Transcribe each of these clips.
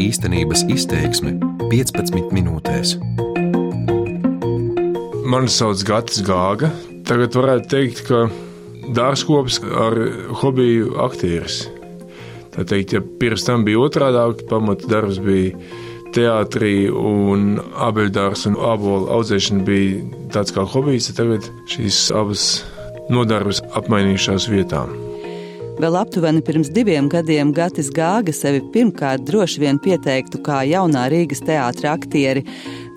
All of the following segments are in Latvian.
Īstenības izteiksme 15 minūtēs. Mani sauc Gatis Gāga. Tagad varētu teikt, ka dārzkopis ar hobiju aktieris. Tā teikt, ja pirms tam bija otrādi, pamata darbs bija teātrī, un abeļdārs un ābolu audzēšana bija tāds kā hobijs, tad tagad šīs abas nodarbes apmainījušās vietām. Vēl aptuveni pirms diviem gadiem Gatis Gāga sevi pirmkārt droši vien pieteiktu kā jaunā Rīgas teātra aktieri.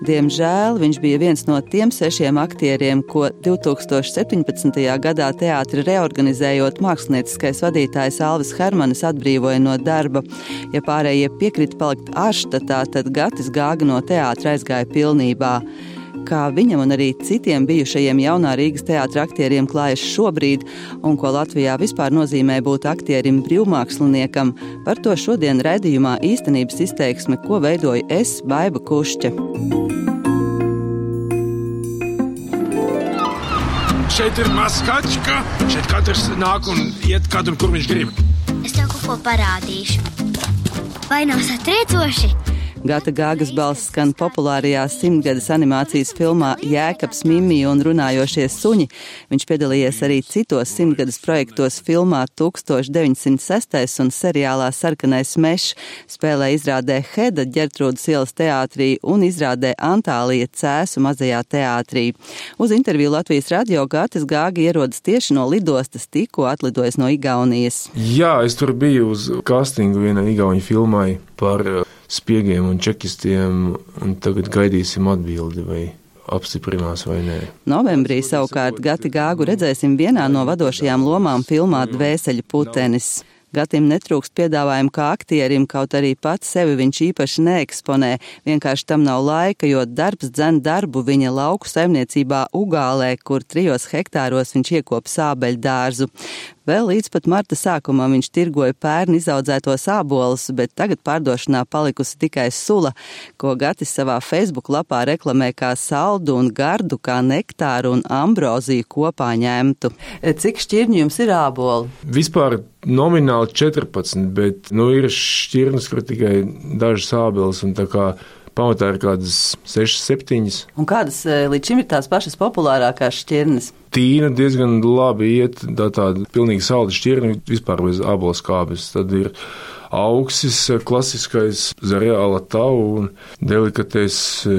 Diemžēl viņš bija viens no tiem sešiem aktieriem, ko 2017. gadā teātri reorganizējot mākslinieckais vadītājs Alvis Hermanis atbrīvoja no darba. Ja pārējie piekrita palikt ārštatā, tad Gatis Gāga no teātra aizgāja pilnībā kā viņam un arī citiem bijušajiem jaunā Rīgas teātra aktieriem klājas šobrīd, un ko Latvijā vispār nozīmē būt aktierim brīvmāksliniekam, par to šodien raidījumā īstenības izteiksme, ko veidoju es, Baiba Kušķa. Šeit ir maskačka, šeit katrs nāk un iet katru, kur viņš grib. Es tev kaut ko parādīšu. Vai nav satriecoši? Gata Gāgas balss skan populārajā simtgades animācijas filmā Jēkabs, Mimija un runājošie suņi. Viņš piedalījies arī citos simtgades projektos filmā 1906 un seriālā Sarkanais mešs, spēlē izrādē Heda ģertrūdas ielas teātrī un izrādē Antālija Cēsu mazajā teātrī. Uz interviju Latvijas radio Gatis Gāga ierodas tieši no lidostas, tikko atlidojis no Igaunijas. Jā, es tur biju uz castingu vienai Igauņu filmai par spiegiem un čekistiem, un tagad gaidīsim atbildi vai apstiprinās vai nē. Novembrī savukārt Gati Gāgu redzēsim vienā no vadošajām lomām filmā Dvēseļu putenis. Gatim netrūkst piedāvājumu kā aktierim, kaut arī pats sevi viņš īpaši neeksponē. Vienkārši tam nav laika, jo darbs dzen darbu viņa lauku saimniecībā Ugālē, kur trijos hektāros viņš iekop sābeļu dārzu. Vēl līdz pat marta sākumam viņš tirgoja pērni izaudzētos ābolus, bet tagad pārdošanā palikusi tikai sula, ko Gatis savā Facebook lapā reklamē kā saldu un gardu, kā nektāru un ambroziju kopā ņemtu. Cik šķirņu jums ir āboli? Vispār nomināli 14, bet nu, ir šķirnes, kur tikai dažas ābeles un tā kā pamatā ir kādas 6, 7. Un kādas līdz šim ir tās pašas populārākās šķirnes? Tīna diezgan labi iet, tā tāda pilnīgi salda šķirne, vispār bez abolas kāpes. Tad ir augsis, klasiskais zareāla tau un delikatais e,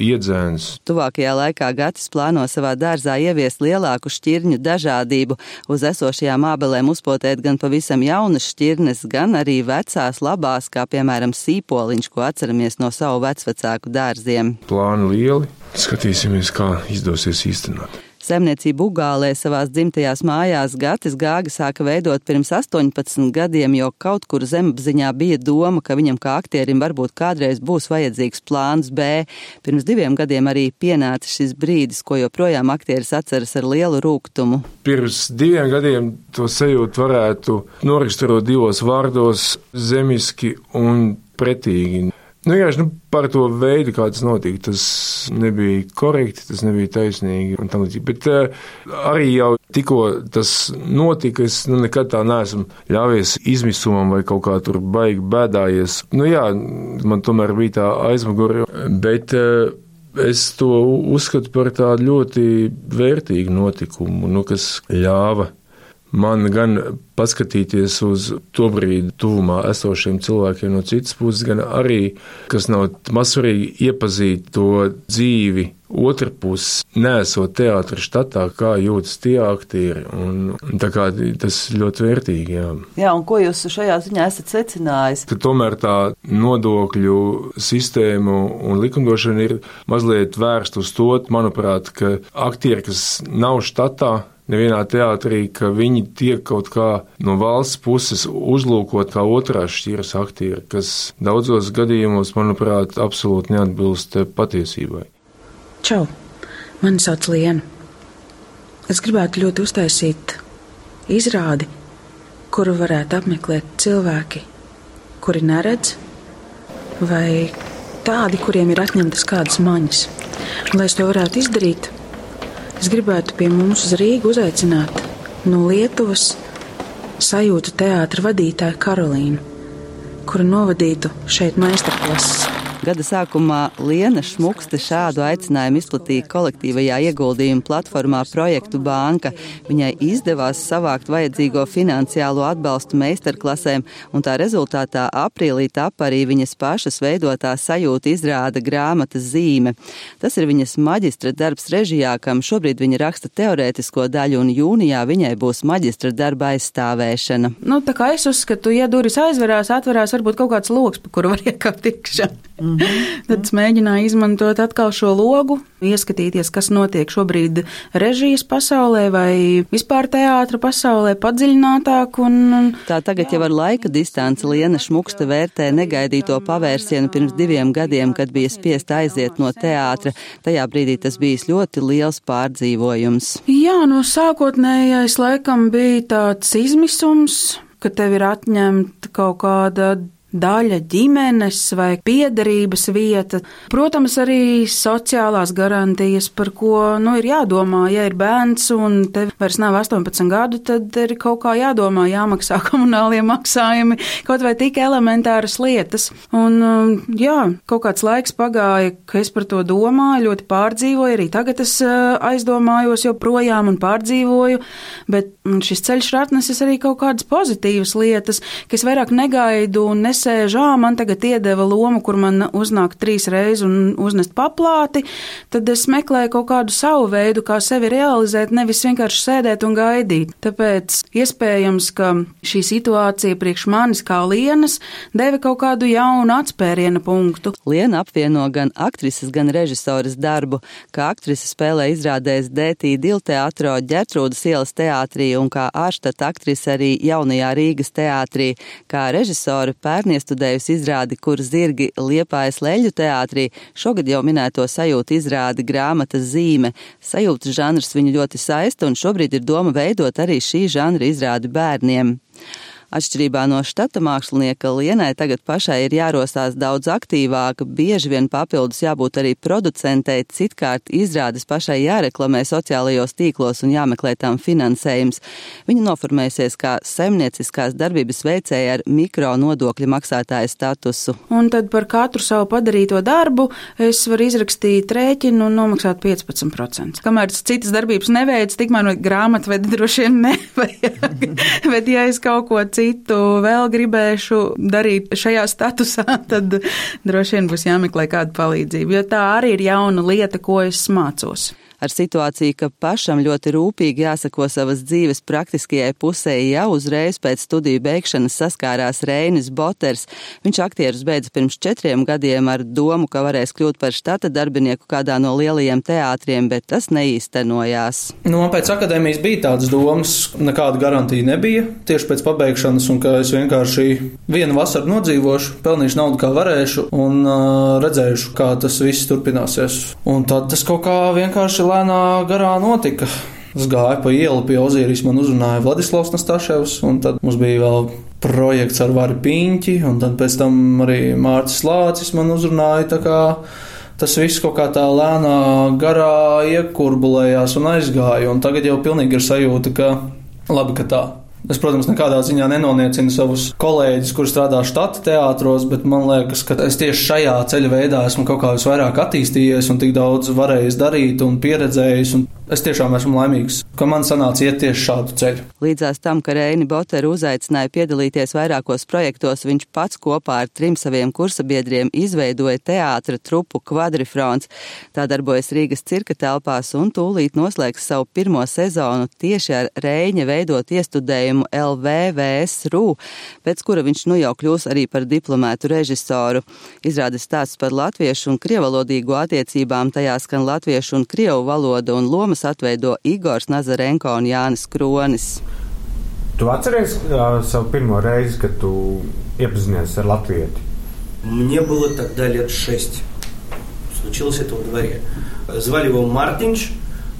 iedzēns. Tuvākajā laikā Gatis plāno savā dārzā ieviest lielāku šķirņu dažādību, uz esošajām ābelēm uzpotēt gan pavisam jaunas šķirnes, gan arī vecās labās, kā piemēram sīpoliņš, ko atceramies no savu vecvecāku dārziem. Plāni lieli, skatīsimies, kā izdosies īstenot. Saimniecību Ugālē savās dzimtajās mājās Gatis Gāga sāka veidot pirms 18 gadiem, jo kaut kur zemapziņā bija doma, ka viņam kā aktierim varbūt kādreiz būs vajadzīgs plāns B. Pirms diviem gadiem arī pienāca šis brīdis, ko joprojām aktieris atceras ar lielu rūgtumu. Pirms diviem gadiem to sajūtu varētu noraksturot divos vārdos - zemiski un pretīgi. Nu, jā, nu, par to veidu, kā tas notika, tas nebija korekti, tas nebija taisnīgi. Bet uh, arī jau tikko tas notika, es nu, nekad tā neesmu ļāvies izmisumam vai kaut kā tur baigi bēdājies. Nu, jā, man tomēr bija tā aizmugure, bet uh, es to uzskatu par tādu ļoti vērtīgu notikumu, nu, kas ļāva man gan paskatīties uz to brīdi tuvumā esošiem cilvēkiem no citas puses, gan arī, kas nav mazsvarīgi, iepazīt to dzīvi otrā pusē, nesot teātris štatā, kā jūtas tie aktieri. Un, tā kā tas ļoti vērtīgi. Jā. jā, un ko jūs šajā ziņā esat secinājis? Ka tomēr tā nodokļu sistēma un likumdošana ir mazliet vērsta uz to, manuprāt, ka aktieri, kas nav štatā, nevienā teātrī, ka viņi tiek kaut kā no valsts puses uzlūkot kā otrās šķiras aktieri, kas daudzos gadījumos, manuprāt, absolūti neatbilst patiesībai. Čau! Mani sauc Liena. Es gribētu ļoti uztaisīt izrādi, kuru varētu apmeklēt cilvēki, kuri neredz, vai tādi, kuriem ir atņemtas kādas maņas. Un, lai es to varētu izdarīt, Es gribētu pie mums uz Rīgu uzaicināt no Lietuvas sajūta teātra vadītāju Karolīnu, kura novadītu šeit meistarklases. Gada sākumā Liena Šmukste šādu aicinājumu izplatīja kolektīvajā ieguldījuma platformā Projektu banka. Viņai izdevās savākt vajadzīgo finansiālo atbalstu meistarklasēm, un tā rezultātā aprīlī tapa arī viņas pašas veidotā sajūta izrāda grāmatas zīme. Tas ir viņas maģistra darbs režijā, kam šobrīd viņa raksta teorētisko daļu, un jūnijā viņai būs maģistra darba aizstāvēšana. Nu, tā kā es uzskatu, ja durvis aizverās, atverās varbūt kaut kāds loks, pa kuru var iekāpt iekšā. Mm -hmm. Tad es mēģināju izmantot atkal šo logu, ieskatīties, kas notiek šobrīd režijas pasaulē vai vispār teātra pasaulē padziļinātāk. Un, un, Tā tagad jau ar laika distanci Liena Šmukste vērtē negaidīto pavērsienu pirms diviem gadiem, kad bija spiest aiziet no teātra. Tajā brīdī tas bijis ļoti liels pārdzīvojums. Jā, no sākotnējais laikam bija tāds izmisums, ka tev ir atņemta kaut kāda daļa ģimenes vai piederības vieta. Protams, arī sociālās garantijas, par ko nu, ir jādomā. Ja ir bērns un tev vairs nav 18 gadu, tad ir kaut kā jādomā, jāmaksā komunālie maksājumi, kaut vai tik elementāras lietas. Un, um, jā, kaut kāds laiks pagāja, ka es par to domāju, ļoti pārdzīvoju. Arī tagad es uh, aizdomājos joprojām un pārdzīvoju, bet šis ceļš ir atnesis arī kaut kādas pozitīvas lietas, ka es vairāk negaidu un nesaku nesēž, ā, man tagad iedeva lomu, kur man uznāk trīs reizes un uznest paplāti, tad es meklēju kaut kādu savu veidu, kā sevi realizēt, nevis vienkārši sēdēt un gaidīt. Tāpēc iespējams, ka šī situācija priekš manis kā lienas deva kaut kādu jaunu atspēriena punktu. Liena apvieno gan aktrises, gan režisoras darbu, kā aktrise spēlē izrādēs Dētī Dilteatro Ģertrūdas ielas teātrī un kā ārštata aktrise arī jaunajā Rīgas teātrī, kā režisora pērn iestudējusi izrādi, kur zirgi liepājas leļu teātrī, šogad jau minēto sajūtu izrādi grāmatas zīme. Sajūtas žanrs viņu ļoti saista un šobrīd ir doma veidot arī šī žanra izrādi bērniem. Atšķirībā no štata mākslinieka Lienai tagad pašai ir jārosās daudz aktīvāk, bieži vien papildus jābūt arī producentei, citkārt izrādes pašai jāreklamē sociālajos tīklos un jāmeklē tam finansējums. Viņa noformēsies kā saimnieciskās darbības veicēja ar mikro nodokļu maksātāju statusu. Un tad par katru savu padarīto darbu es varu izrakstīt rēķinu un nomaksāt 15%. Kamēr citas darbības neveic, tikmēr grāmatvedi droši vien nevajag. Bet ja es kaut ko citu citu vēl gribēšu darīt šajā statusā, tad droši vien būs jāmeklē kāda palīdzība, jo tā arī ir jauna lieta, ko es mācos ar situāciju, ka pašam ļoti rūpīgi jāsako savas dzīves praktiskajai pusē, jau uzreiz pēc studiju beigšanas saskārās Reinis Boters. Viņš aktierus beidza pirms četriem gadiem ar domu, ka varēs kļūt par štata darbinieku kādā no lielajiem teātriem, bet tas neīstenojās. Nu, man pēc akadēmijas bija tādas domas, nekāda garantija nebija tieši pēc pabeigšanas, un ka es vienkārši vienu vasaru nodzīvošu, pelnīšu naudu kā varēšu un uh, redzēšu, kā tas viss turpināsies. Un tad tas kaut kā vienkārši lēnā garā notika. Es gāju pa ielu pie Ozīrijas, man uzrunāja Vladislavs Nastaševs, un tad mums bija vēl projekts ar Vāri Piņķi, un tad pēc tam arī Mārcis Lācis man uzrunāja. Tas viss kaut kā tā lēnā garā iekurbulējās un aizgāja, un tagad jau pilnīgi ir sajūta, ka labi, ka tā. Es, protams, nekādā ziņā nenoniecinu savus kolēģus, kuriem strādā štata teātros, bet man liekas, ka es tieši šajā ceļa veidā esmu kaut kā visvairāk attīstījies un tik daudz varējis darīt un pieredzējis. Un es tiešām esmu laimīgs, ka man sanāca iet tieši šādu ceļu. Līdzās tam, ka Reini Boteru uzaicināja piedalīties vairākos projektos, viņš pats kopā ar trim saviem kursabiedriem izveidoja teātra trupu Quadrifrons. Tā darbojas Rīgas cirka telpās un tūlīt noslēgs savu pirmo sezonu tieši ar Reņa veidot iestudējumu LVVS.RU, pēc kura viņš nu jau kļūs arī par diplomētu režisoru. Izrādes stāsts par latviešu un krievalodīgo attiecībām, tajā skan latviešu un krievu valoda un lomas Filmas atveido Igors Nazarenko un Jānis Kronis. Tu atceries uh, savu pirmo reizi, kad tu iepazinies ar latvieti? Мне было тогда лет шесть. Случилось это во дворе. Звали его Мартинш.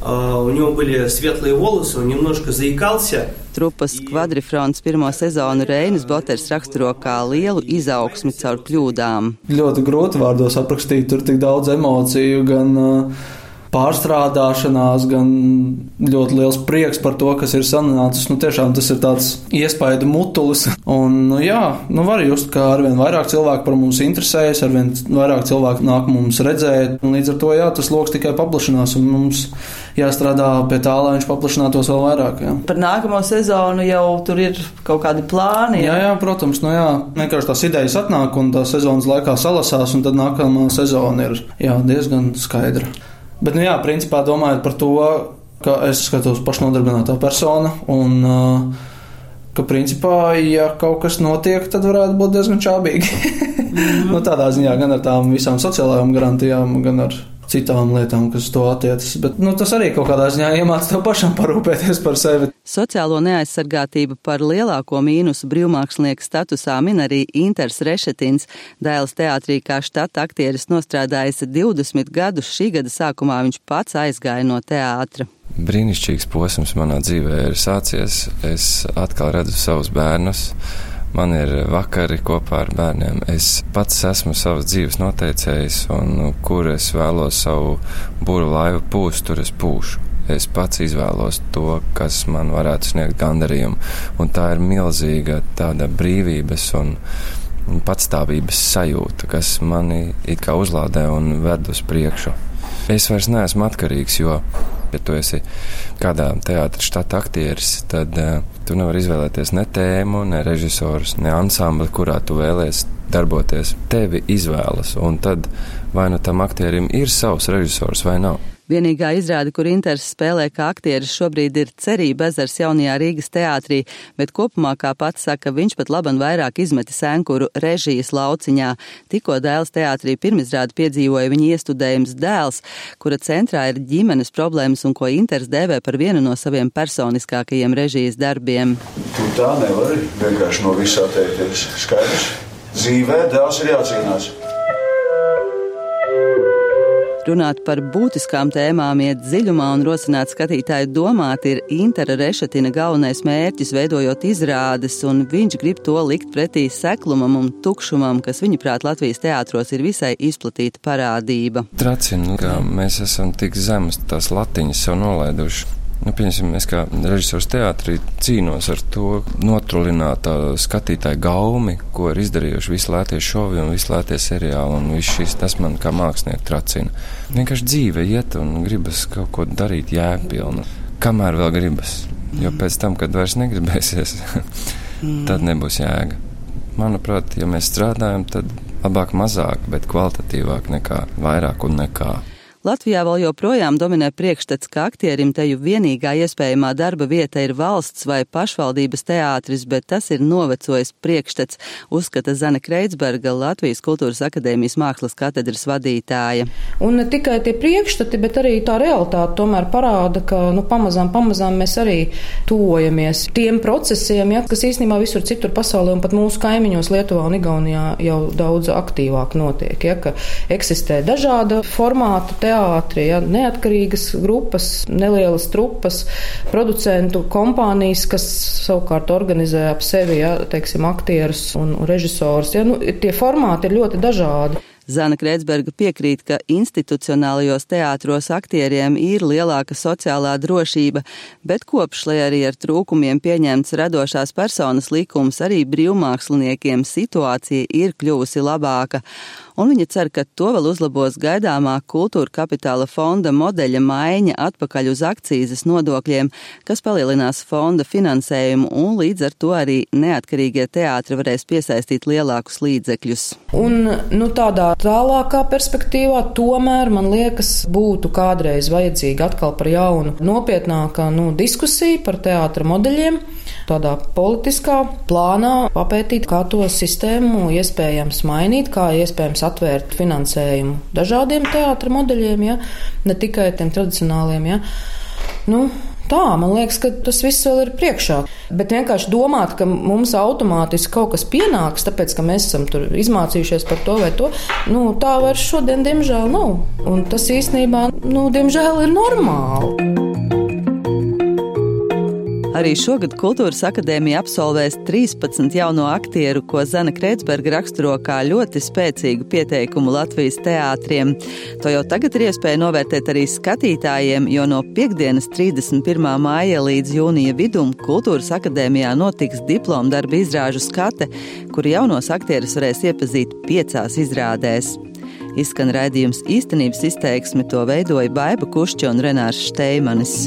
Uh, у него были светлые волосы, он немножко заикался. Trupas kvadrifrons pirmo sezonu Reinas Boters raksturo kā lielu izaugsmi caur kļūdām. Ļoti grūti vārdos aprakstīt, tur tik daudz emociju, gan uh, pārstrādāšanās, gan ļoti liels prieks par to, kas ir sanācis. Nu, tiešām tas ir tāds iespaidu mutulis. Un, nu, jā, nu, var just, ka arvien vairāk cilvēku par mums interesējas, arvien vairāk cilvēku nāk mums redzēt. Un līdz ar to, jā, tas lokus tikai paplašinās un mums jāstrādā pie tā, lai viņš paplašinātos vēl vairāk. Jā. Par nākamo sezonu jau tur ir kaut kādi plāni. Jā, jā protams, nu jā, vienkārši tās idejas atnāk un tā sezonas laikā salasās, un tad nākamā sezona ir jā, diezgan skaidra. Bet, nu jā, principā domājot par to, ka es skatos pašnodarbinātā persona un uh, ka, principā, ja kaut kas notiek, tad varētu būt diezgan čābīgi. mm -hmm. nu, tādā ziņā gan ar tām visām sociālajām garantijām, gan ar citām lietām, kas to attiecas. Bet nu, tas arī kaut kādā ziņā iemācīja tev pašam parūpēties par sevi. Sociālo neaizsargātību par lielāko mīnusu brīvmākslinieka statusā min arī Inters Rešetins. Dēls teātrī kā štata aktieris nostrādājis 20 gadus. Šī gada sākumā viņš pats aizgāja no teātra. Brīnišķīgs posms manā dzīvē ir sācies. Es atkal redzu savus bērnus. Man ir vakari kopā ar bērniem. Es pats esmu savas dzīves noteicējis, un nu, kur es vēlos savu būru laivu pūst, tur es pūšu. Es pats izvēlos to, kas man varētu sniegt gandarījumu, un tā ir milzīga tāda brīvības un, patstāvības sajūta, kas mani it kā uzlādē un ved uz priekšu. Es vairs neesmu atkarīgs, jo Ja tu esi kādā teātris štata aktieris, tad uh, tu nevari izvēlēties ne tēmu, ne režisorus, ne ansambli, kurā tu vēlēsies darboties. Tevi izvēlas, un tad vai nu tam aktierim ir savs režisors vai nav. Vienīgā izrāde, kur Inters spēlē kā aktieris, šobrīd ir Cerība ezers jaunajā Rīgas teātrī, bet kopumā, kā pats saka, viņš pat laban vairāk izmeti sēnkuru režijas lauciņā. Tikko dēls teātrī pirmizrādi piedzīvoja viņa iestudējums dēls, kura centrā ir ģimenes problēmas un ko Inters dēvē par vienu no saviem personiskākajiem režijas darbiem. Tu tā nevari vienkārši no visā atteikties. Skaidrs. Dzīvē dēls ir jācīnās. Runāt par būtiskām tēmām, iet dziļumā un rosināt skatītāju domāt, ir Intera Rešatina galvenais mērķis, veidojot izrādes, un viņš grib to likt pretī seklumam un tukšumam, kas viņuprāt Latvijas teātros ir visai izplatīta parādība. Tracina, ka mēs esam tik zemes tās latiņas sev nolaiduši. Nu, pieņemsim, es kā režisors teātrī cīnos ar to notrulināt skatītāju gaumi, ko ir izdarījuši visi lētie šovi un visi lētie seriāli, un viss šis tas man kā mākslinieku tracina. Vienkārši dzīve iet un gribas kaut ko darīt jēgpilnu, kamēr vēl gribas, jo pēc tam, kad vairs negribēsies, tad nebūs jēga. Manuprāt, ja mēs strādājam, tad labāk mazāk, bet kvalitatīvāk nekā vairāk un nekā. Latvijā vēl joprojām dominē priekšstats, ka aktierim teju vienīgā iespējamā darba vieta ir valsts vai pašvaldības teātris, bet tas ir novecojis priekšstats, uzskata Zana Kreitsberga, Latvijas Kultūras akadēmijas mākslas katedras vadītāja. Un ne tikai tie priekšstati, bet arī tā realitāte tomēr parāda, ka nu, pamazām, pamazām mēs arī tuvojamies tiem procesiem, ja, kas īstenībā visur citur pasaulē un pat mūsu kaimiņos Lietuvā un Igaunijā jau daudz aktīvāk notiek, ja, eksistē dažāda formāta teātri, ja, neatkarīgas grupas, nelielas trupas, producentu kompānijas, kas savukārt organizē ap sevi ja, teiksim, aktierus un režisorus. Ja, nu, tie formāti ir ļoti dažādi. Zana Kreitsberga piekrīt, ka institucionālajos teātros aktieriem ir lielāka sociālā drošība, bet kopš, lai arī ar trūkumiem pieņemts radošās personas likums, arī brīvmāksliniekiem situācija ir kļuvusi labāka un viņa cer, ka to vēl uzlabos gaidāmā kultūra kapitāla fonda modeļa maiņa atpakaļ uz akcijas nodokļiem, kas palielinās fonda finansējumu un līdz ar to arī neatkarīgie teātri varēs piesaistīt lielākus līdzekļus. Un, nu, tādā tālākā perspektīvā tomēr man liekas būtu kādreiz vajadzīga atkal par jaunu nopietnākā nu, diskusija par teātra modeļiem, tādā politiskā plānā papētīt, kā to sistēmu iespējams mainīt, kā iespējams atvērt finansējumu dažādiem teātra modeļiem, ja? ne tikai tiem tradicionāliem. Ja? Nu, tā, man liekas, ka tas viss vēl ir priekšā. Bet vienkārši domāt, ka mums automātiski kaut kas pienāks, tāpēc, ka mēs esam tur izmācījušies par to vai to, nu, tā vairs šodien, diemžēl, nav. Un tas īstenībā, nu, diemžēl, ir normāli. Arī šogad Kultūras akadēmija absolvēs 13 jauno aktieru, ko Zana Kreitsberga raksturo kā ļoti spēcīgu pieteikumu Latvijas teātriem. To jau tagad ir iespēja novērtēt arī skatītājiem, jo no piekdienas 31. māja līdz jūnija vidum Kultūras akadēmijā notiks diplomu darba izrāžu skate, kur jaunos aktierus varēs iepazīt piecās izrādēs. Izskan raidījums īstenības izteiksme, to veidoja Baiba Kušķa un Renārs Šteimanis.